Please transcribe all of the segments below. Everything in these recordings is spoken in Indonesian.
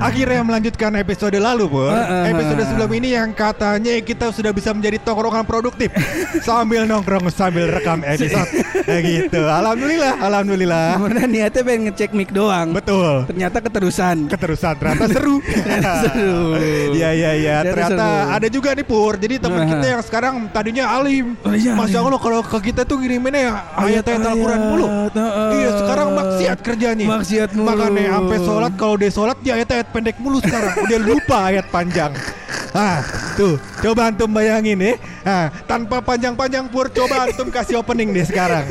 Akhirnya melanjutkan episode lalu, Pur. episode sebelum ini yang katanya kita sudah bisa menjadi tongkrongan produktif sambil nongkrong sambil rekam episode. ya gitu. Alhamdulillah, alhamdulillah. Sebenarnya niatnya pengen ngecek mic doang. Betul. Ternyata keterusan. Keterusan ternyata seru. seru. Iya iya iya. Ternyata Ternyata seru. ada juga nih Pur. Jadi teman Nah. kita yang sekarang tadinya alim. Oh, iya, Masya alim. Allah kalau ke kita tuh ngiriminnya ya ayat-ayat Al-Quran mulu. Heeh. Iya sekarang maksiat kerjanya. Maksiat mulu. Makanya sampai sholat kalau dia sholat dia ayat-ayat pendek mulu sekarang. Udah lupa ayat panjang. Ah, tuh, coba antum bayangin ya. Ah, tanpa panjang-panjang pur, coba antum kasih opening deh sekarang.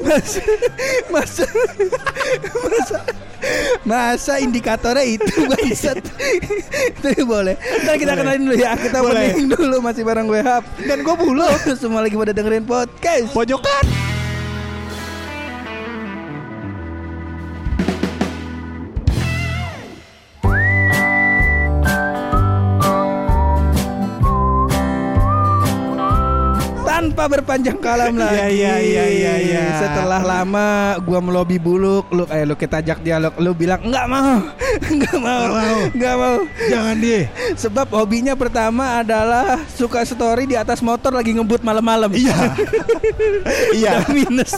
Masa, masa, masa, masa indikatornya itu bangsat. itu boleh. Ntar kita Boleh. kenalin dulu ya. Kita Boleh. dulu masih bareng gue Hap. Dan gue bulu. Semua lagi pada dengerin podcast. Pojokan. Tanpa berpanjang kalam lagi. Iya, iya, iya, iya, iya. Setelah lama gua melobi buluk, lu eh lu kita ajak dialog, lu bilang enggak mau. Enggak mau. Nggak mau. Enggak mau. Jangan dia. Sebab hobinya pertama adalah suka story di atas motor lagi ngebut malam-malam. Iya. Iya. Udah minus.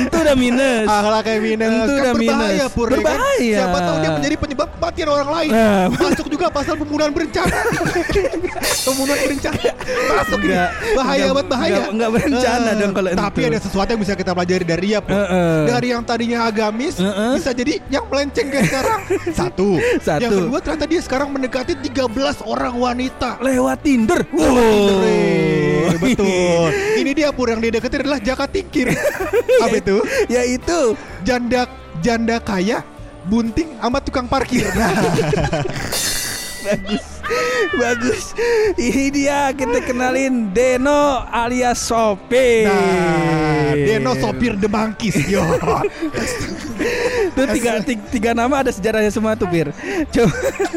Itu udah minus. Akhlak kayak minus Itu kan udah berbahaya minus. pur ya kan? Berbahaya. Siapa tahu dia menjadi penyebab kematian orang lain Nah. Masuk juga pasal pembunuhan berencana Pembunuhan berencana Masuk Enggak. Bahaya banget bahaya enggak- enggak berencana Eh, dong kalau Tapi itu. ada sesuatu yang bisa kita pelajari dari dia Pur. Heeh. Dari yang tadinya agamis Heeh. Bisa jadi yang melenceng kayak sekarang Satu Satu. Yang kedua ternyata dia sekarang mendekati 13 orang wanita Lewat Tinder. Wow. Betul Ini dia Pur yang dideketin adalah Jaka Tingkir Apa itu? Yaitu janda janda kaya bunting sama tukang parkir. Nah, bagus bagus. Ini dia kita kenalin Deno alias Sopi nah Deno sopir demangkis yo. itu tiga, tiga, tiga nama ada sejarahnya semua tuh Bir coba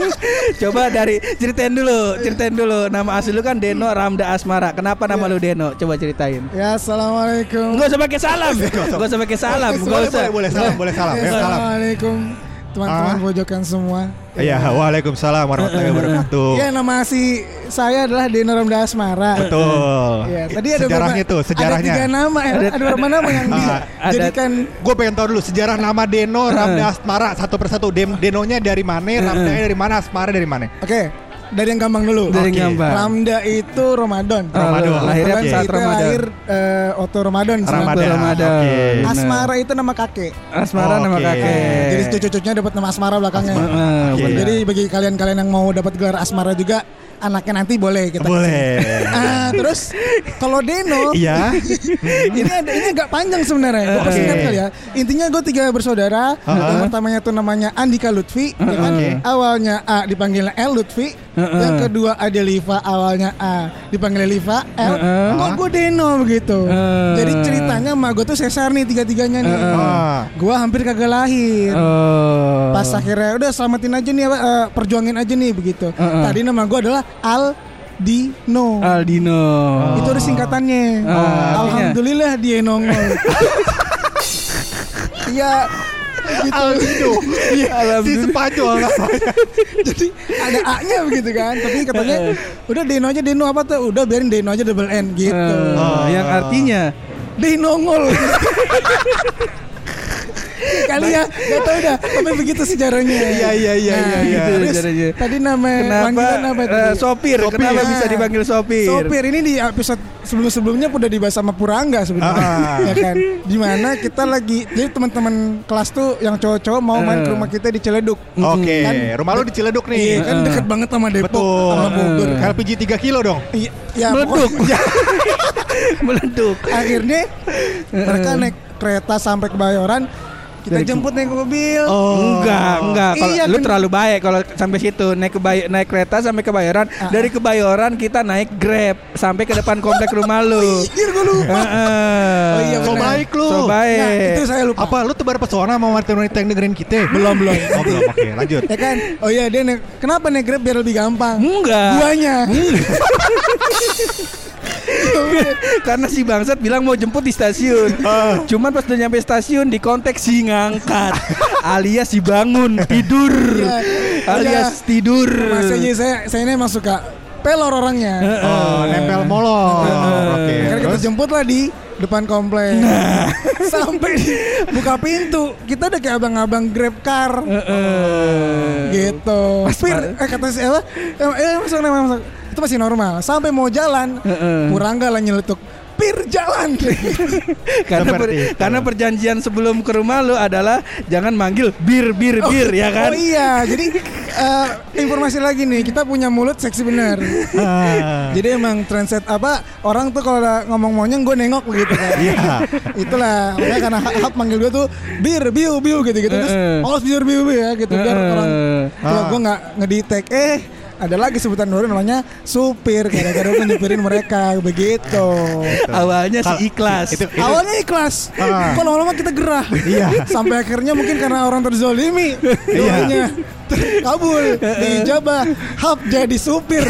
coba dari ceritain dulu ceritain dulu nama asli lu kan Deno Ramda Asmara. Kenapa nama lu Deno? Coba ceritain. Ya assalamualaikum. Nggak usah pakai salam. Nggak usah. Pakai salam Nggak usah. boleh, boleh salam, boleh salam, ya, salam. Assalamualaikum teman-teman Ah. pojokan semua. Ya, waalaikumsalam warahmatullahi wabarakatuh. Ya nama asli saya adalah Deno Ramda Asmara. Betul. Ya, tadi ada sejarahnya beberapa- tuh, Ada tiga sejarahnya. nama, eh, Ada- ada, beberapa nama yang Ah, dijadikan Gue pengen tahu dulu sejarah nama Deno Ramda Asmara satu persatu. Denonya dari mana? Ramdanya dari mana? Asmara dari mana? Oke, dari yang gampang dulu. Dari Oke. yang gampang. Ramda itu Ramadan. Oh, Ramadan. lahirnya Oke. saat Ramadan lahir waktu Ramadan. Ramadan. Ramadan. Benar. Asmara itu nama kakek. Asmara nama Oke. kakek Jadi cucu-cucunya dapat nama Asmara belakangnya. Heeh, Oke. benar. Jadi bagi kalian-kalian yang mau dapat gelar Asmara juga anaknya nanti boleh kita kasih. Boleh. Ah, terus kalau Deno Iya. ini ada ini agak panjang sebenarnya. Gue Oke. singkat kali ya. Intinya gue tiga bersaudara. Uh-uh. Yang pertamanya tuh namanya Andika Lutfi, ya kan? Oke. Awalnya A dipanggil L Lutfi. Uh-uh. Yang kedua ada Liva, awalnya A dipanggil Liva L. Uh-uh. Kok gue Deno begitu. Uh. Jadi ceritanya emak gue tuh sesar nih tiga-tiganya nih. Ah. Gue hampir kagak lahir. Oh. Pas akhirnya udah selamatin aja nih eh, perjuangin aja nih begitu. Uh-uh. Tadi nama gue adalah Al Dino. Aldino. Itu ada singkatannya. Oh? Alhamdulillah dia nongol. Iya. Gitu. Iya, si Alhamdulillah. Spanyol namanya. Jadi ada A-nya begitu kan. Tapi katanya udah Deno aja Deno apa tuh? Udah biarin Deno aja double N gitu. Eh, Oh. Yang artinya Denongol. Kali ya, gak tau dah. Tapi begitu sejarahnya. Iya, iya, iya, iya, iya. Sejarahnya. tadi nama Kenapa panggilan apa eh, tadi? sopir? Sopir. Kenapa Nah, bisa dipanggil sopir? Sopir ini di episode sebelum-sebelumnya udah dibahas sama Purangga sebenarnya. Ah. ya kan? Di mana kita lagi jadi teman-teman kelas tuh yang cowok-cowok mau main ke Eh. rumah kita di Ciledug. Oke, Kan rumah lu di Ciledug nih. Iya kan Eh. deket banget sama Depok Betul. sama Bogor. Eh. LPG 3 kilo dong. Iya, ya, Meleduk. Meleduk. akhirnya mereka naik kereta sampai ke Bayoran. Kita Dari- jemput naik mobil. Oh. Enggak, enggak. Kalau Iya, lu kan- terlalu baik kalau sampai situ naik ke Bay- naik kereta sampai ke Bayoran. Ah. Dari Kebayoran kita naik Grab sampai ke depan komplek rumah lu. Anjir gue lupa. Heeh. Oh iya, So baik lu. So baik. Nah, itu saya lupa. Apa lu tebar pesona sama wanita-wanita yang dengerin kita? Belum, belum. Oh, belum. Oke, lanjut. Ya kan? Oh iya dia naik. Kenapa naik Grab biar lebih gampang? Enggak. Guanya. Karena si bangsat bilang mau jemput di stasiun. Ah. Cuman pas udah nyampe stasiun di konteks si ngangkat. alias si bangun tidur. Iya. alias tidur. Masih aja saya saya ini emang suka pelor orangnya. Oh, nempel molor. Oke. Kita jemput lah di depan komplek. Sampai di- buka pintu, kita udah kayak abang-abang grab car gitu. Pir, eh kata siapa? Eh, eh masuk, masuk, masuk. Itu masih normal. Sampai mau jalan, Heeh. Purangga lah nyeletuk. Pir jalan. karena per- karena perjanjian sebelum ke rumah lu adalah jangan manggil bir bir bir ya kan. Oh iya, jadi eh, informasi lagi nih, kita punya mulut seksi bener. Ah. Jadi emang trendset apa orang tuh kalau ngomong monyong gue nengok gitu kan. Iya. Itulah makanya karena Hap manggil gue tuh bir biu biu gitu gitu terus oh bir biu biu ya gitu biar orang kalau Ah. gue nggak ngedetect eh ada lagi sebutan baru namanya supir gara-gara gue nyupirin mereka begitu. Awalnya si ikhlas. Itu, itu, Awalnya ikhlas, Ah. kok lama-lama kita gerah. Iya. Sampai akhirnya mungkin karena orang terzolimi, doanya terkabul, diijabah, hap jadi supir.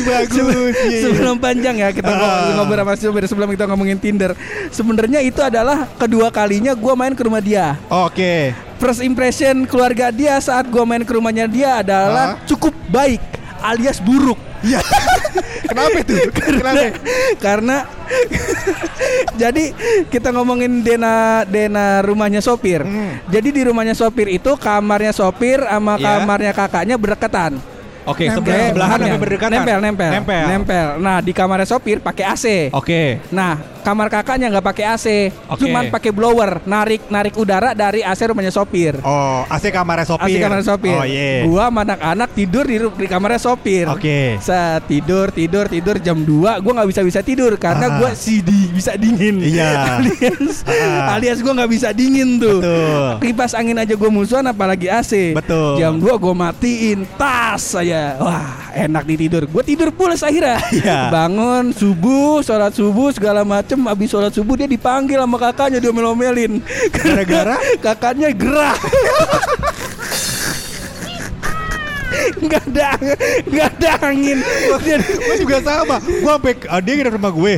bagus. Iya, iya. sebelum panjang ya kita Ah. ngobrol sama Silver sebelum kita ngomongin Tinder. Sebenarnya itu adalah kedua kalinya gua main ke rumah dia. Oke. First impression keluarga dia saat gua main ke rumahnya dia adalah Ah. cukup baik alias buruk. Iya. Kenapa itu? Kenapa? Karena jadi kita ngomongin Dena Dena rumahnya sopir. Hmm. Jadi di rumahnya sopir itu kamarnya sopir sama Iya. kamarnya kakaknya berdekatan. Oke, Nempel. sebelah sebelahan berdekatan? Nempel, nempel, Nempel. nempel. Nah di kamarnya sopir pakai AC. Oke. Nah kamar kakaknya nggak pakai AC, Oke. cuman pakai blower, narik narik udara dari AC rumahnya sopir. Oh, AC kamarnya sopir. AC kamarnya sopir. Oh, iya. Gua sama anak-anak tidur di, di kamarnya sopir. Oke. Saat tidur tidur tidur jam 2 gua nggak bisa bisa tidur karena Ah. gua CD bisa dingin. Iya. alias Ah. alias gua nggak bisa dingin tuh. Betul. Kipas angin aja gua musuhan apalagi AC. Betul. Jam 2 gua matiin tas saya. Wah, enak di tidur. Gua tidur pulas akhirnya. Iya. Bangun subuh, sholat subuh segala macem. Abis sholat subuh dia dipanggil sama kakaknya diomel-omelin. Gara-gara? kakaknya gerah. Nggak ada, nggak ada angin. Gue juga sama gue sampai uh, dia nginep rumah gue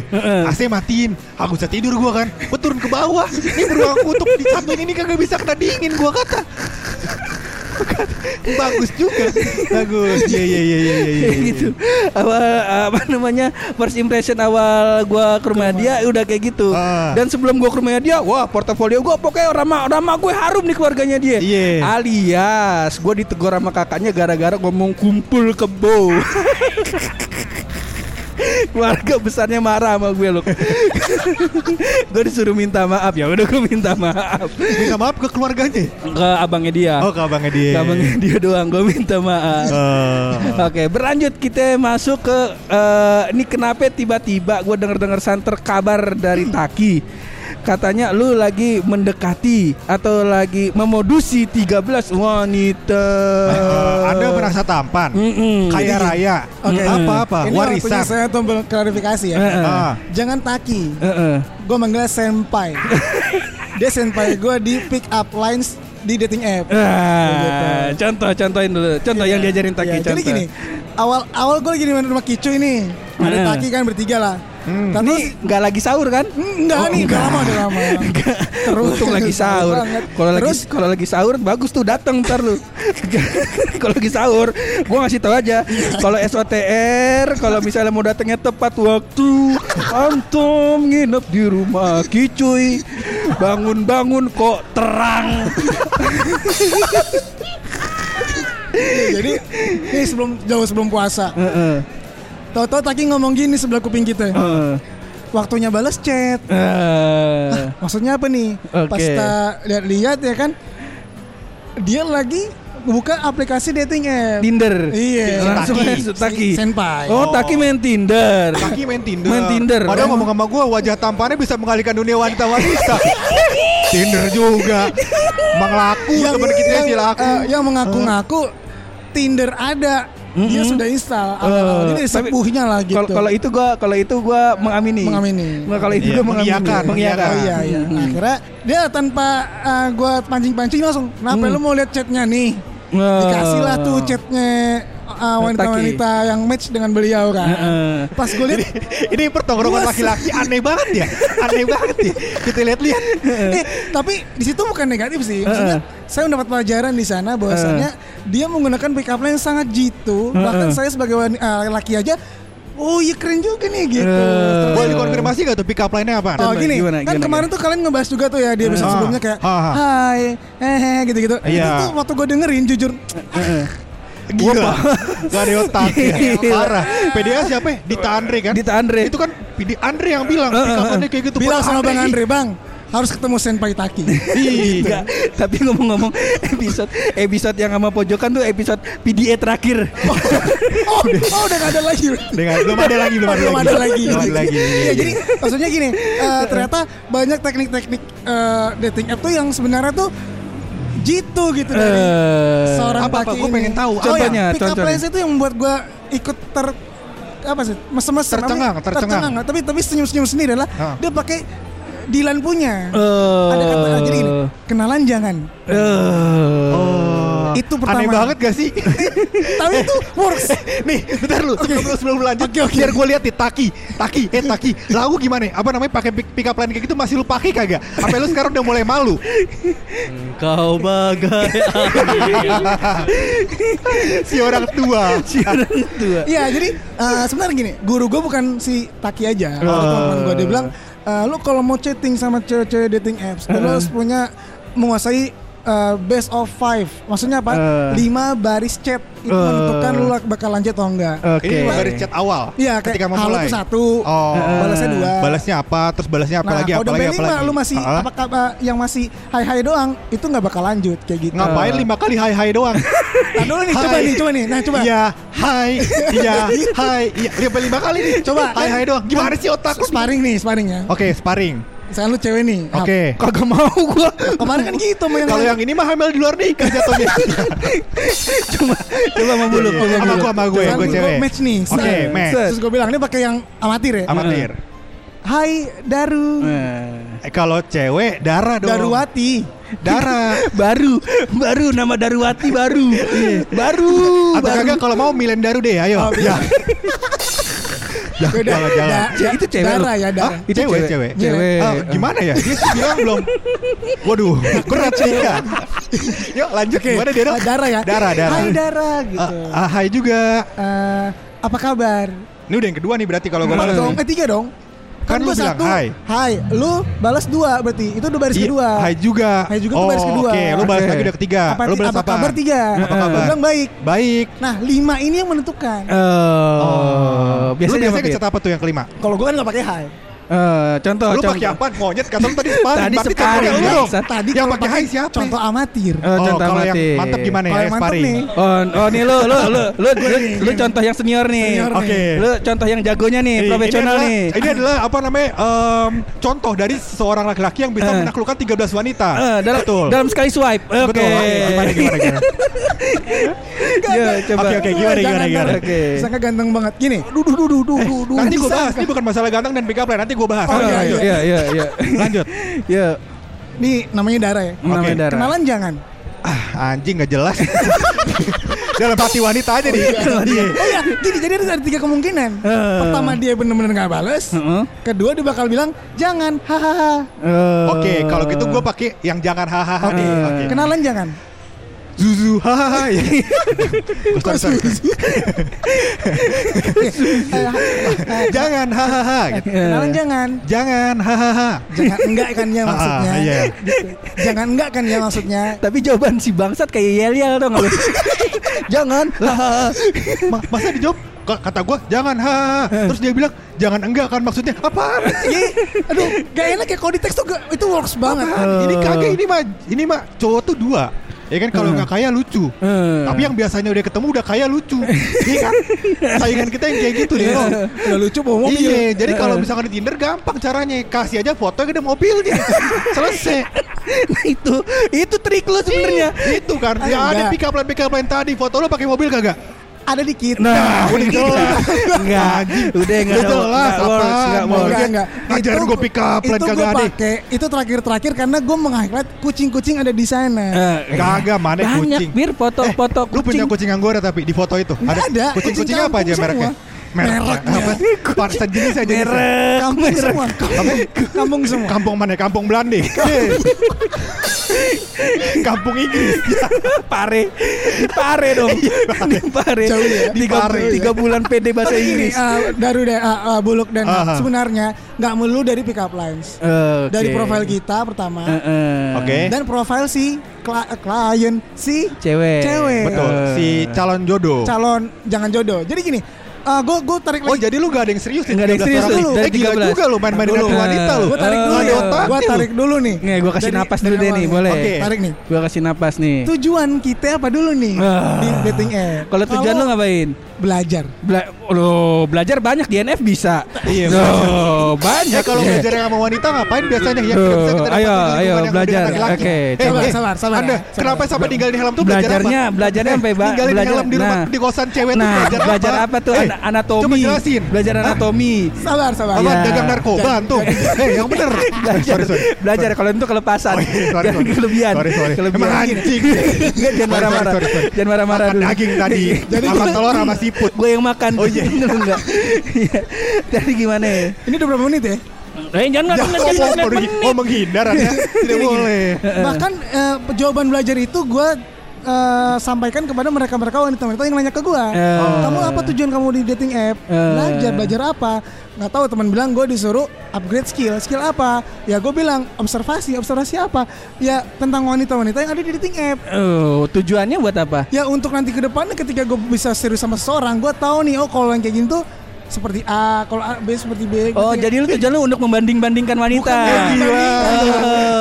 AC matiin aku bisa tidur gue kan gue turun ke bawah ini beruang untuk di samping ini kagak bisa kena dingin gue kata bagus juga. Bagus. Iya iya iya iya iya kayak iya. gitu. Awal apa namanya first impression awal gua ke rumah dia udah kayak gitu. Ah. dan sebelum gua ke rumahnya dia wah portofolio gua pokoknya nama nama gue harum nih keluarganya dia. Iya. alias gua ditegur sama kakaknya gara-gara ngomong kumpul kebo keluarga besarnya marah sama gue loh gue disuruh minta maaf. Ya udah gue minta maaf. Minta maaf ke keluarganya? Ke abangnya dia. Oh ke abangnya dia. Ke abangnya dia doang gue minta maaf. Oh. Oke, berlanjut kita masuk ke eh, ini kenapa tiba-tiba gue dengar-dengar santer kabar dari Taki. Katanya lu lagi mendekati atau lagi memodusi 13 wanita. Eh, anda merasa tampan Mm-mm. kaya raya Oke. apa apa Ini warisan saya tombol klarifikasi ya. Heeh. ah. Jangan taki, Heeh. gue manggilnya senpai. Dia senpai gue di pick up lines di dating app. Ah, contoh contohin dulu. Contoh yang diajarin Taki Iya, contoh. Jadi gini, awal awal gue lagi di rumah Kicu ini. Ada. Taki kan bertiga lah. Hmm. Ini nggak lagi sahur kan? enggak Oh, nih, enggak. lama udah lama. Terus Untung lagi sahur. Kalau lagi kalau lagi sahur bagus tuh datang ntar lu. kalau lagi sahur, gua ngasih tahu aja. Kalau SOTR, kalau misalnya mau datangnya tepat waktu, antum nginep di rumah Kicuy. Bangun-bangun kok terang. Jadi ini sebelum jauh sebelum puasa. Heeh. Tahu-tahu Taki ngomong gini sebelah kuping kita. Heeh. Waktunya balas chat. Eh. Maksudnya apa nih? Pas Oke. kita lihat-lihat ya kan, dia lagi buka aplikasi dating app. Tinder. Iya. Langsung Taki. Taki. Si- senpai. Oh, Taki main Tinder. Kaki main Tinder. Main Tinder. Padahal Oh. ngomong sama gue wajah tampannya bisa mengalihkan dunia wanita-wanita. Tinder juga. Emang laku temen kita yang, sih laku. eh, yang mengaku-ngaku Tinder ada. Dia sudah install. Jadi Eh, tapi sepuhnya lah gitu. Kalau kalau itu gua kalau itu gua mengamini. Mengamini. Nggak, kalau itu Iya, gua mengamini. mengiyakan, Mengiyakan. Oh iya iya. Hmm. Akhirnya dia tanpa uh, gua pancing-pancing langsung. Kenapa Hmm. lu mau lihat chatnya nih? Nah. Dikasih lah tuh chatnya uh, wanita-wanita yang match dengan beliau kan. Heeh. Pas gue lihat Ini pertongkrongan Luas. laki-laki aneh banget ya. Aneh banget ya. Kita lihat-lihat. eh, tapi di situ bukan negatif sih. Maksudnya saya mendapat pelajaran di sana bahwasanya dia menggunakan pick up line yang sangat jitu. Bahkan saya sebagai uh, laki aja Oh iya keren juga nih gitu. Terus- Boleh dikonfirmasi gak tuh pick up line-nya apa? Oh gini, gimana, kan gimana, kemarin tuh kalian ngebahas juga tuh ya di episode Ah. sebelumnya kayak ah. Hai, hehe gitu-gitu. Iya. Itu waktu gue dengerin jujur, Gila. Gak ada otak ya. Gila. Parah. PDA siapa ya? Dita Andre kan? Dita Andre. Itu kan Dita Andre yang bilang line kayak gitu. bilang sama Bang Andre, Bang harus ketemu Senpai Taki. Iya. Tapi ngomong-ngomong episode episode yang sama pojokan tuh episode PDA terakhir. oh, oh, udah gak ada lagi. Dengan belum ada lagi, belum Oh, ada belum lagi. ada lagi. Belum ada lagi. Iya, jadi maksudnya gini, eh, ternyata banyak teknik-teknik eh, dating app tuh yang sebenarnya tuh jitu gitu dari Eh, seorang apa-apa, Taki gua ini. pengen tahu. Oh, Contohnya, ya, pick up lines itu yang membuat gua ikut ter apa sih mesem-mesem Tercengang, Apa- tercengang. tapi tapi senyum-senyum sendiri adalah Ah. dia pakai Dilan punya. Eh, ada kata jadi gini kenalan jangan. Eh, Oh. Itu pertama. Aneh banget gak sih? tapi itu works Nih, bentar lu. Sebelum lu sebelum lu lanjut, Oke, oke. biar gue lihat nih Taki, Taki, eh Taki. Lagu gimana? Apa namanya pakai pick, up line kayak gitu masih lu pakai kagak? Apa lu sekarang udah mulai malu? Kau bagai si orang tua. si orang tua. Iya, jadi eh, sebenarnya gini, guru gue bukan si Taki aja. Oh. Kalau teman gue dia bilang, eh, lu kalau mau chatting sama cewek-cewek dating apps, lu harus punya menguasai eh, best of five. Maksudnya apa? Eh. Lima baris chat itu Eh. menentukan lu bakal lanjut atau enggak. Oke. Ini cuma garis chat awal. Iya, ketika halo memulai. tuh satu, Oh. balasnya dua. Balasnya apa? Terus balasnya apa nah, lagi? Apa udah lagi? Apa lima, lagi? lu masih Ah. apakah eh, yang masih hai hai doang, itu nggak bakal lanjut kayak gitu. Ngapain lima kali hai hai doang? Nah, dulu nih, coba nih, coba nih. Nah, coba. Iya, hai, iya, hai, iya, lima lima kali nih. Coba. hai hai doang. Gimana Kan sih otak lu? Sparring nih, sparring ya. Oke, sparring. Misalnya lu cewek nih. Oke. Kagak mau gua. Kemarin kan gitu sama yang Kalau yang ini mah hamil di luar nikah jatuhnya. Coba coba mau muluk, coba Sama gua sama gue, Misalnya gue gua cewek. match nih. Oke, set. match. Terus gue bilang ini pakai yang amatir ya. Amatir. Hai Daru. Eh, kalau cewek darah dong. Daruwati. Darah. baru, baru nama Daruwati baru. baru. Atau baru. kagak kalau mau Milen Daru deh, ayo. Oh, ya. Jangan, Beda. jangan, jangan. Da- Ya, itu cewek Darah ya, darah. Itu cewek, cewek. cewek. Ah, gimana ya? Dia bilang belum. Waduh, berat sih ya. Yuk lanjut Oke, gimana dia? eh, darah ya. Darah, darah. Hai Darah gitu. Ah, ah, hai juga. Eh, apa kabar? Ini udah yang kedua nih berarti kalau gue dong, nih. eh tiga dong. Kan lu gua bilang satu, hai. Hai, lu balas dua berarti. Itu udah baris Iya, kedua. Hai juga. Hai juga oh, baris kedua. Oke, lu balas Oke. lagi udah ketiga. Apa, lu balas apa apa? kabar tiga? Apa Gua kabar? bilang baik. Baik. Nah, lima ini yang menentukan. Oh, lu biasanya biasanya apa, tuh yang kelima? Kalau gue kan nggak pakai hai. Eh, contoh, lu contoh. pakai apa? Monyet kata lu tadi sparring. Tadi Berarti sparring, lu. Tadi yang pakai hai siapa? Contoh amatir. Oh, Oh, contoh kalau yang mati. mantep gimana ya? Yang Sparring. nih. Oh, oh nih lu lu lu lu lu, lu contoh yang senior nih. Senior nih. Oke. Lu contoh yang jagonya nih, Ini- profesional ini adalah, nih. Ini adalah apa namanya? em, contoh dari seorang laki-laki yang bisa Eh. menaklukkan 13 wanita. Eh, dalam, Betul. dalam sekali swipe. Oke. Betul. Gimana gimana gimana. Ya, coba. Oke, oke, gimana, gimana, gimana. Oke. Sangka ganteng banget. Gini. Duh, duh, duh, duh, duh. Nanti gue bahas. Ini bukan masalah ganteng dan pick up line. Nanti gue bahas. Oh, Lanjut, iya, lanjut. Iya, iya, iya. Lanjut. Ya, Nih namanya Dara ya. namanya Dara. Kenalan jangan. Ah, anjing gak jelas. Dalam hati wanita aja nih. Iya. Oh ya, gini jadi ada tiga kemungkinan. Eh. Pertama dia bener-bener nggak bales. Heeh. Kedua dia bakal bilang jangan, hahaha. Eh, Oke, kalau gitu gue pakai yang jangan hahaha. Oke. nih. Oke. Kenalan jangan. Zuzu hahaha. ya. Sorry. Jangan hahaha. gitu. Kenalan jangan. Jangan hahaha. Jangan enggak kan ya maksudnya. Iya. Jangan enggak kan ya maksudnya. Tapi jawaban si bangsat kayak yel-yel dong lu. Jangan. Ma- masa dijawab kata gue jangan hahaha. Terus dia bilang jangan enggak kan maksudnya apaan? Iya, aduh, gak enak ya kalau di teks tuh gak- itu works banget. Apaan? Ini kagak ini mah ini mah cowok tuh dua. Ya kan kalau nggak kaya lucu. Eh. Tapi yang biasanya udah ketemu udah kaya lucu. Iya kan? Saingan kita yang kayak gitu deh. Bang. Udah lucu bawa mobil. Iya, jadi kalau misalkan di Tinder gampang caranya kasih aja foto gede mobilnya. Selesai. Nah, itu itu trik lu sebenarnya. Itu kan. Ya ada pick up line pick up line tadi foto lo pakai mobil kagak? Ada di kita. Nah, udah gitu. jelas. Enggak, udah enggak Udah jelas enggak works, apa? enggak Mau. Enggak, enggak. Ngajarin Itu- gua pick up Itu kagak gue ada. Itu terakhir-terakhir karena gue meng-highlight kucing-kucing ada di sana. Eh, Kagak mana banyak kucing. bir foto-foto Lu punya kucing anggora tapi di foto itu ada, Kucing-kucing kucing apa aja mereknya? Mereknya. apa? Part sejenis aja jenisnya. merek Kampung merek. semua. Kampung, kampung semua. Kampung mana? Kampung Belanda. Kampung Inggris. pare di pare dong di pare Jauh ya? tiga, Pare, tiga bulan PD bahasa Inggris uh, Daru deh, uh, uh, Buluk dan Aha. sebenarnya nggak melulu dari pick up lines. Oke. Dari profil kita pertama Eh, eh. Oke. dan profil si klien si cewek Cewek. Betul. Eh. Si calon jodoh. calon jangan jodoh. Jadi gini, uh, gue gue tarik Oh lagi. jadi lu gak ada yang serius Nggak ada yang 13 serius orang lu, Eh gila 13. juga lu main-main Dulu. dengan wanita lu. Gue tarik Oh, dulu ada nih. otaknya Gue tarik dulu nih. Nih, gua kasih napas dari dulu deh nih, boleh. Oke. Tarik nih. Gua kasih napas nih. Tujuan kita apa dulu nih Ah. di dating app? Kalau tujuan lu ngapain? Belajar. Bela Loh, belajar banyak di NF bisa. Iya, Loh, banyak. Ya kalau belajar sama wanita ngapain biasanya ya? Bisa kita ayo, ayo, belajar. Oke, Eh, sabar, eh, sabar, sabar, Anda sabar. kenapa sampai tinggalin helm tuh belajar Belajarnya, apa? belajarnya sampai ba- Tinggalin belajar. helm di rumah Nah. di kosan cewek tuh Nah, belajar apa? belajar apa tuh? Eh, Ana- anatomi. Coba jelasin. Belajar anatomi. Sabar, sabar. Apa Iya. dagang narkoba antum? Eh, yang bener. belajar, Sorry, sorry. belajar kalau itu kelepasan, sorry, jangan kelebihan. Sorry, sorry. Kelebihan. Emang anjing. Enggak, jangan marah-marah. Jangan marah-marah dulu. daging tadi. Jadi telur sama siput. Gue yang makan. Oh, iya. Lu enggak. Iya. Jadi gimana ya? Ini udah berapa menit ya? Eh, jangan Ya, jangan oh, jangan oh, oh, menghindar Anda. Tidak boleh. Bahkan eh, jawaban belajar itu gue eh, sampaikan kepada mereka-mereka wanita-wanita yang nanya ke gue. Eh. Kamu apa tujuan kamu di dating app? Eh. Belajar, belajar apa? Nggak tahu teman bilang gue disuruh upgrade skill. Skill apa? Ya gue bilang observasi. Observasi apa? Ya tentang wanita-wanita yang ada di dating app. Oh, tujuannya buat apa? Ya untuk nanti ke depannya ketika gue bisa serius sama seseorang, gue tahu nih oh kalau yang kayak gini tuh seperti A, kalau A, B seperti B. Oh, gitu ya. jadi lu tujuan lu untuk membanding-bandingkan wanita. Bukan gila. Oh,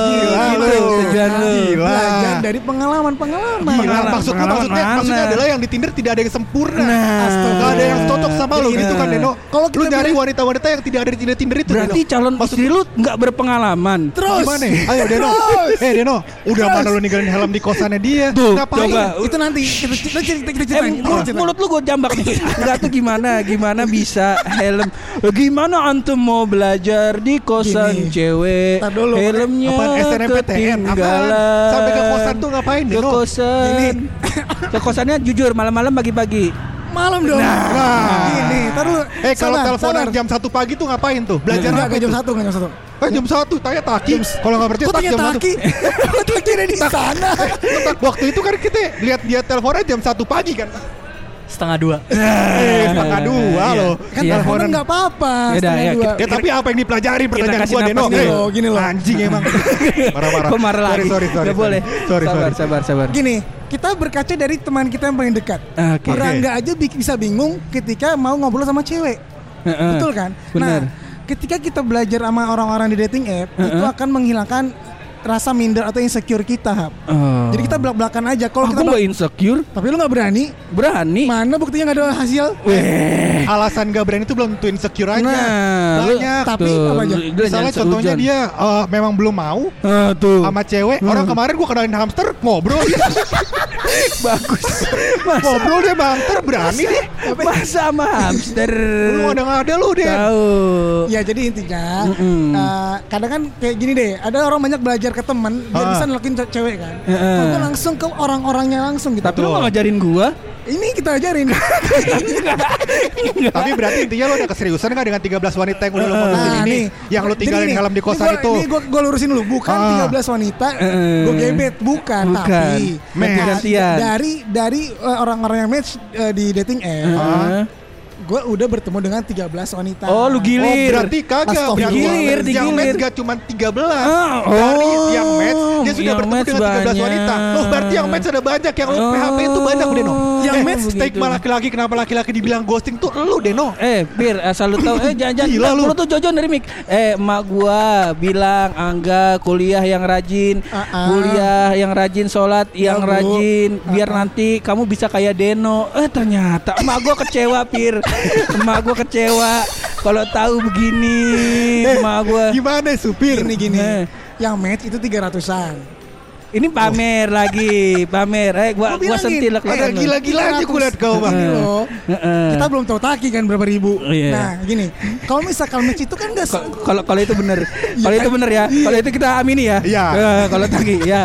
Gila gitu lu. tujuan lu. Gila. belajar dari pengalaman-pengalaman. Gila, Pengalaman- maksud lu pengalaman maksudnya mana? maksudnya adalah yang di Tinder tidak ada yang sempurna. Nah. Astaga. Ada yang cocok sama lu Iya. gitu kan Deno. Kalau lu bilang- wanita-wanita yang tidak ada di Tinder Tinder itu. Berarti Deno. calon Maksud istri lu nggak berpengalaman. Terus Gimana? Ayo Deno. Eh Deno, udah Terus. mana lu ninggalin helm di kosannya dia? Tuh, Ngapain? coba. itu nanti kita cerita kita ceritain. mulut lu gue jambak nih. Enggak tuh gimana? Gimana bisa helm? Gimana antum mau belajar di kosan Gini. cewek? Dulu, Helmnya Apaan SNMPTN? Apaan? ketinggalan. Sampai ke kosan tuh ngapain, Ke kosan. Ke kosannya jujur malam-malam pagi-pagi. Malam dong. Nah. Gini, tar dulu. Eh kalau Sabar, teleponan jam 1 pagi tuh ngapain tuh? Belajar Enggak, jam satu, enggak jam satu. Eh jam 1 tanya taki. Kalau nggak percaya tak tanya jam 1. taki? Kok taki di sana? Waktu itu kan kita lihat dia teleponnya jam 1 pagi kan. Setengah dua. Eh setengah dua loh. Kan Iya. teleponan enggak apa-apa. Yaudah, setengah ya, dua. Ya tapi apa yang dipelajari pertanyaan gua napas Deno? loh, gini loh. Anjing emang. Marah-marah. Kok marah Sorry, lagi? Sorry, sorry. Nggak boleh. Sorry, sabar, sorry. sabar, sabar. Gini, kita berkaca dari teman kita yang paling dekat. Oke. Orang nggak aja bi- bisa bingung ketika mau ngobrol sama cewek. Heeh. Betul kan? Benar. Nah, ketika kita belajar sama orang-orang di dating app, itu akan menghilangkan rasa minder atau insecure kita, Hap. Oh. Jadi kita belak-belakan aja. Kalau kita nggak belak- insecure, tapi lu nggak berani, berani. mana buktinya nggak ada hasil? Weh. Alasan gak berani itu belum tentu insecure aja. Nah, Banyak. Tapi tuh, apa aja? Misalnya contohnya dia eh, memang belum mau Ah, tuh. sama cewek. Orang kemarin gua kenalin hamster ngobrol. bagus. Masa, ngobrol dia hamster berani deh. masa sama hamster. Lu ada nggak ada lu deh. Tahu. Ya jadi intinya Mm-mm. eh, kadang kan kayak gini deh, ada orang banyak belajar ke teman biar Ah. bisa nelukin ce- cewek kan. Heeh. Kalau gua langsung ke orang-orangnya langsung gitu. Tapi lu nggak ngajarin gua. ini kita ajarin. Tapi berarti intinya lu ada keseriusan nggak dengan 13 wanita yang udah lu modusin Nah, ini? nih. Yang lu Jadi tinggalin nih, helm di ini kosan gua- itu. Ini gua, gua lurusin dulu, bukan Ah. 13 wanita, Eh. gua gebet, bukan, Bukan. tapi Match. Dari dari uh, orang-orang yang match uh, di dating app, Heeh. Gua udah bertemu dengan 13 wanita. Oh, lu Oh gilir. berarti kagak berarti Digilir, Yang match gak cuma 13 Ah, Dari oh, yang match Dia sudah yang bertemu dengan 13 banyak. wanita Loh berarti yang match ada banyak Yang lu Oh, PHP itu banyak Deno yang eh, match stigma begitu. laki-laki Kenapa laki-laki dibilang ghosting tuh lu Deno Eh, Bir, asal lu tahu. Eh, jangan Gila lu. Lu tuh jojon dari mik. Eh, emak gua bilang Angga kuliah yang rajin, Ah, ah. kuliah yang rajin, sholat Ya, yang rajin, biar nanti kamu bisa kayak Deno. Eh, ternyata emak gua kecewa, Pir. Emak gua kecewa. Kalau tahu begini, Eh, emak gua. Gimana supir Gini gini, Eh. yang match itu 300-an. Ini pamer lagi, pamer. Eh, gua Gua gua sentil lah eh, gila-gila aja gue liat kau bang. Gini loh. Heeh. Kita belum tahu taki kan berapa ribu. Iya. Nah, gini. Kalau misalkan match itu kan enggak Kalau kalau itu bener, kalau itu bener ya, kalau itu kita amini ya. Iya. Eh, Kalau tagi ya.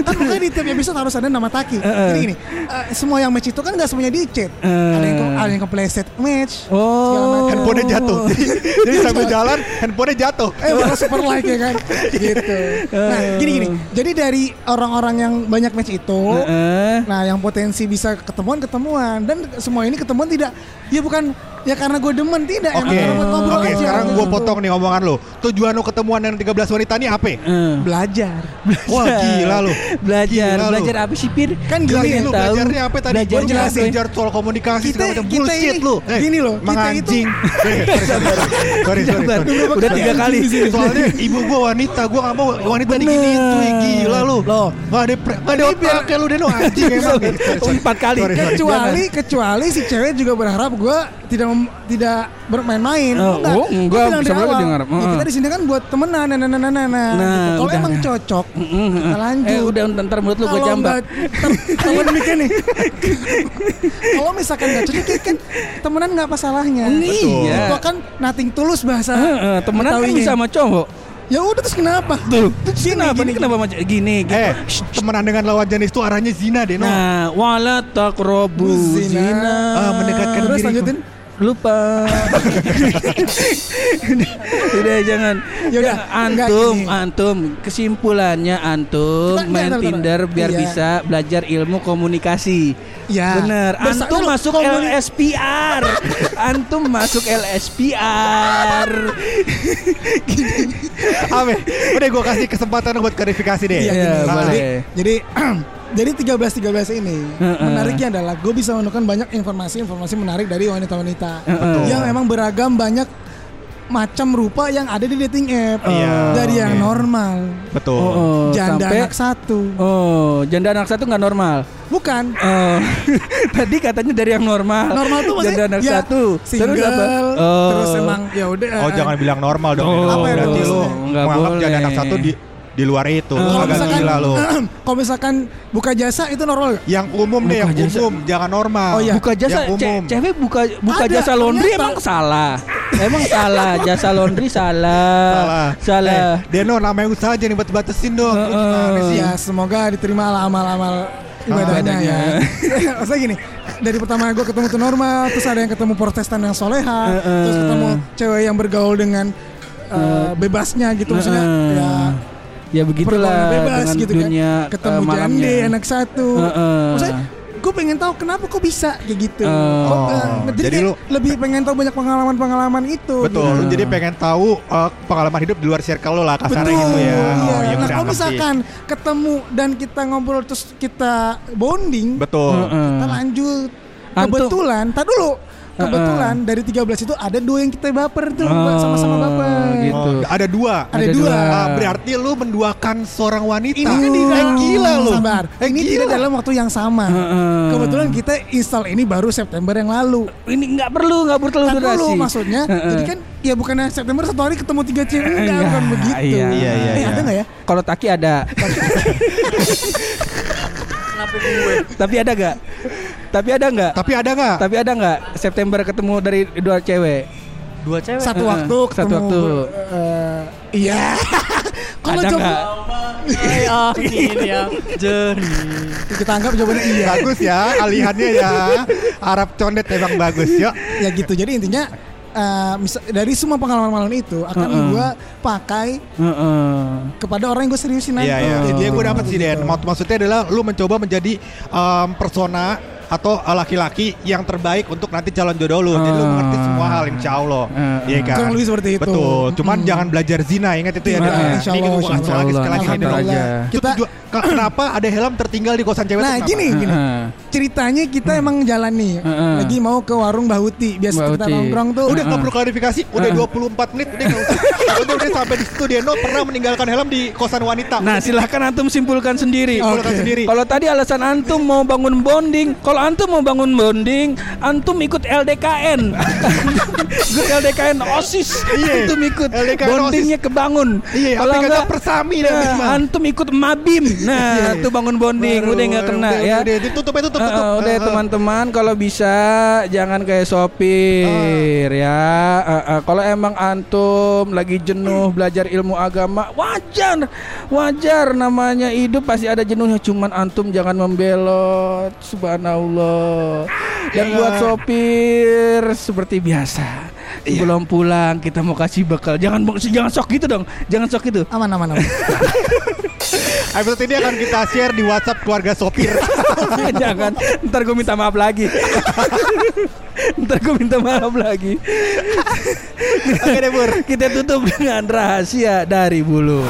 kan makanya di tiap episode harus ada nama Taki. Heeh. Jadi gini, eh, semua yang match itu kan nggak semuanya di chat. Eh. Ada yang ke, ada yang ke playset match. Oh. macam. Handphonenya jatuh. Jadi sambil jalan, handphonenya jatuh. Eh super like ya kan Gitu Nah gini gini Jadi dari orang-orang yang banyak match itu Heeh. Nah yang potensi bisa ketemuan ketemuan Dan semua ini ketemuan tidak Ya bukan Ya karena gue demen tidak Oke, Emang ngobrol oke. aja Sekarang gue potong nih omongan lo. Tujuan lo ketemuan dengan 13 wanita ini apa? Eh. Belajar Wah gila lo. Belajar, Gila lu. belajar apa sih Pir? Kan Gila gini lu tahu. belajarnya apa tadi? Belajar Baru jelasin. belajar soal komunikasi Kita- segala macam kita bullshit ini- lu. gini kita Manganjing. itu- Eh, sorry, sorry, sorry, sorry, sorry. udah tiga kali. Soalnya ibu gua wanita, gua gak mau wanita digini itu gila lu. Loh. Gak ada pre- gak ada otaknya lu Deno anjing emang. Empat kali. Kecuali kecuali si cewek juga berharap gue tidak mem- tidak bermain-main. Oh, oh, enggak, Gua bilang bisa dari awal, dengar. ya Heeh. kita di sini kan buat temenan, nah, nah, nah, nah, nah, nah. Nah, gitu. Kalau emang cocok, kita lanjut. Eh udah ntar menurut lu gue Kalau jambak. Temen mikir nih. Kalau misalkan nggak cocok, ya kan temenan nggak apa salahnya. Iya. Itu kan nothing tulus bahasa. Heeh, temenan kan bisa sama cowok. Ya udah terus kenapa? Tuh, terus Gini, kenapa gini, nih kenapa macam gini gitu. Eh, temenan dengan lawan jenis itu arahnya zina Deno. Nah, wala taqrabu Zina. zina. Ah, mendekatkan Terus diri. lanjutin. Lupa. Udah jangan. Ya udah, enggak antum, gini. antum kesimpulannya antum Kita- main enggak, Tinder entar. biar Iya. bisa belajar ilmu komunikasi. Ya. Bener. Antum dulu, masuk komuni- LSPR. antum masuk LSPR. Ame, udah gua kasih kesempatan buat klarifikasi deh. Iya, Iya, gini. boleh. Jadi, jadi jadi 13 13 ini Heeh. menariknya adalah gue bisa menemukan banyak informasi-informasi menarik dari wanita-wanita Heeh. yang emang beragam banyak macam rupa yang ada di dating app. Iya, Dari yang normal, Betul. Oh, oh, janda sampai- anak satu. Oh, janda anak satu nggak normal. Bukan. Oh, tadi katanya dari yang normal. Normal tuh maksudnya janda anak ya, satu. single, Terus apa? Oh. terus emang ya udah. Oh jangan bilang normal dong. Oh, Deno. apa ya, Berarti lu menganggap jadi anak satu di di luar itu. Lu kalau agak misalkan gila lu. kalau misalkan buka jasa itu normal. Yang umum deh, yang jasa. umum, jangan normal. Oh, iya. buka jasa yang ce- umum. cewek buka buka Ada, jasa laundry ternyata. emang salah emang salah jasa laundry salah Salah. salah Eh, Deno namanya usaha jangan dibat-batasin dong. Lu Heeh. gimana sih? Ya semoga diterima lah amal-amal ibadahnya ya. Maksudnya gini, dari pertama gue ketemu tuh normal, terus ada yang ketemu protestan yang soleha, Heeh. terus ketemu cewek yang bergaul dengan uh, bebasnya gitu maksudnya Heeh. ya ya begitulah bebas dengan gitu dunia kan. Ketemu eh, malamnya jande anak satu. Heeh. Maksudnya gue pengen tahu kenapa kok bisa kayak gitu. Oh. Kok, eh, jadi, Jadi lu- lebih pengen tahu banyak pengalaman-pengalaman itu. Betul, gitu. jadi pengen tahu uh, pengalaman hidup di luar circle lu lah kasarnya gitu ya. iya. Oh, iya nah udah kalau misalkan ketemu dan kita ngobrol terus kita bonding, Betul. Heeh. kita lanjut. Antum- Kebetulan, tak dulu. Kebetulan dari 13 itu ada dua yang kita baper tuh, Oh, sama-sama baper. gitu. Oh, ada dua. Ada, Ada dua. dua. Ah, berarti lu menduakan seorang wanita. Ini kan di Eh, gila lu. Sabar. Eh, ini gila. tidak dalam waktu yang sama. Heeh. Kebetulan kita install ini baru September yang lalu. ini nggak perlu nggak perlu durasi dulu maksudnya. Heeh. Jadi kan ya bukan September satu hari ketemu tiga cewek enggak Iya, bukan begitu. iya. Iya, iya, Eh iya. ada nggak ya? kalau Taki ada tapi ada nggak tapi ada nggak Tapi ada nggak? tapi ada nggak September ketemu dari dua cewek Dua cewek. Satu waktu Satu ketemu. waktu. eh, iya. Kalau ada coba angin yang jernih. kita anggap jawabannya iya. Bagus ya, alihannya ya. Arab condet emang bagus ya. ya gitu. Jadi intinya eh, misal, dari semua pengalaman-pengalaman itu akan Heeh. gua pakai Heeh. kepada orang yang gue seriusin nanti. Iya, iya. Oh. Jadi gue dapat sih Den. Mak- Maksudnya adalah lu mencoba menjadi um, persona atau uh, laki-laki yang terbaik untuk nanti calon jodoh lu. Jadi lu Ah. mengerti semua hal insya Allah. Ah. Iya kan? Kurang lebih seperti itu. Betul. Cuman Mm. jangan belajar zina. Ingat itu ya. Iya, insya Ini Allah, gue insya kasih Allah. lagi sekali lagi. Kita ke- kenapa ada helm tertinggal di kosan cewek? Nah gini gini Heeh. ceritanya kita emang jalan nih lagi mau ke warung Bahuti biasa kita nongkrong tuh Udah nggak Ah. perlu klarifikasi, udah 24 menit udah nggak usah. Sampai di situ Deno pernah meninggalkan helm di kosan wanita. Nah silahkan antum simpulkan sendiri Simpulkan sendiri. Kalau tadi alasan antum mau bangun bonding, kalau Kalau antum mau bangun bonding, antum ikut LDKN. ikut LDKN OSIS. Iya, Antum ikut LDKN bondingnya kebangun. Iya, Kalau enggak persami nah, Bang. antum ikut Mabim. Nah, itu bangun bonding Baru, udah nggak kena udah, ya. Udah, tutup ya tutup Eh, tutup. eh, udah teman-teman kalau bisa jangan kayak sopir ya. Eh, eh, kalau emang antum lagi jenuh belajar ilmu agama wajar, wajar namanya hidup pasti ada jenuhnya. Cuman antum jangan membelot, subhanallah. Dan Iya. buat sopir seperti biasa. Sebelum pulang kita mau kasih bekal. Jangan jangan sok gitu dong. Jangan sok gitu. Aman aman aman. Episode ini akan kita share di WhatsApp keluarga sopir. Jangan, ntar gue minta maaf lagi. ntar gue minta maaf lagi. Oke deh, Bur. Kita tutup dengan rahasia dari bulu.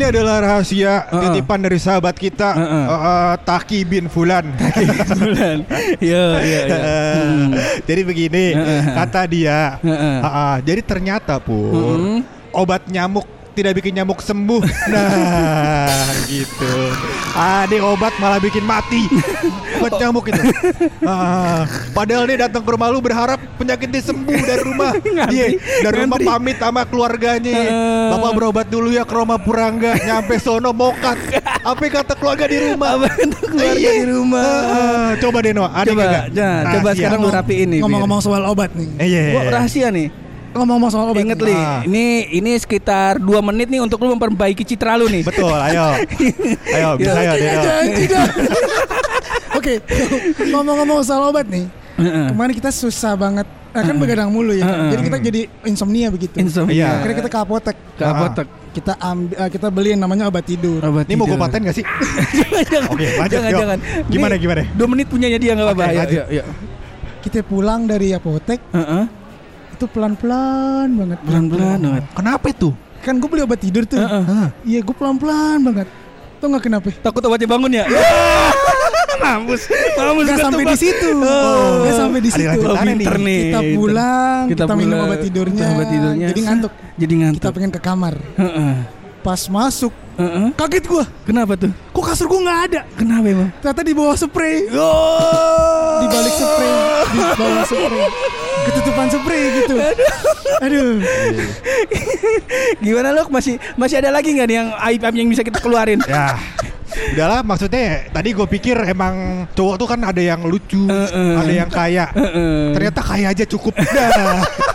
Ini adalah rahasia Uh-uh. titipan dari sahabat kita Uh-uh. uh, uh, Taki bin Fulan. Bulan. Iya, iya, iya. Hmm. Jadi begini, Uh-uh. kata dia. Uh-uh. uh, uh, jadi ternyata pur Mm-mm. obat nyamuk tidak bikin nyamuk sembuh. Nah, gitu. Ah, ini obat malah bikin mati. Obat nyamuk itu. Ah, padahal dia datang ke rumah lu berharap penyakitnya sembuh dari rumah. Iya, dari rumah pamit sama keluarganya. Heeh. Bapak berobat dulu ya ke rumah Purangga, nyampe sono mokat. Apa kata keluarga di rumah? Apa kata keluarga Iya. di rumah? Heeh. coba Deno, ada Coba, nggak? nah, coba sekarang lu rapiin nih. Ngomong-ngomong soal obat nih. Eh, iya, Gua iya. rahasia nih. Ngomong-ngomong soal obat. Ingat nih. li, Ah. ini ini sekitar dua menit nih untuk lu memperbaiki citra lu nih. Betul, ayo. Ayo, bisa ya tidak. Oke, ngomong-ngomong soal obat nih. Kemarin kita susah banget. Nah, kan begadang mulu ya. kan? Jadi kita jadi insomnia begitu. Insomnia. Iya. Akhirnya kita ke apotek. Ke apotek. Kita ambil, eh, kita beli yang namanya obat tidur. Obat Ini mau gue tidur. paten gak sih? jangan. Oke, lanjut, jangan, yuk. jangan. Gimana, gimana? Dua menit punyanya dia nggak apa-apa. Ayo, ayo, ayo. Kita pulang dari apotek Heeh. Itu pelan-pelan banget. Pelan-pelan banget. Kenapa itu? Kan gue beli obat tidur tuh. Iya, gue pelan-pelan banget. Tuh nggak kenapa? Takut obatnya bangun ya? mampus, mampus Gak gua sampai di situ. Oh. Gak sampai di situ. pinter nih. Kita pulang, Kita kita, minum obat tidurnya, obat tidurnya. jadi ngantuk. Jadi ngantuk. Kita pengen ke kamar. Heeh. Pas masuk, Heeh. kaget gua. Kenapa tuh? Kok kasur gua nggak ada? Kenapa emang? Ternyata di bawah spray. Oh. Di balik spray, di bawah spray. Ketutupan spray gitu. Aduh. Gimana lu masih masih ada lagi nggak nih yang aib aib yang bisa kita keluarin? Ya Udahlah maksudnya tadi gue pikir emang cowok tuh kan ada yang lucu, Heeh. ada yang kaya. Heeh. Ternyata kaya aja cukup. Dah.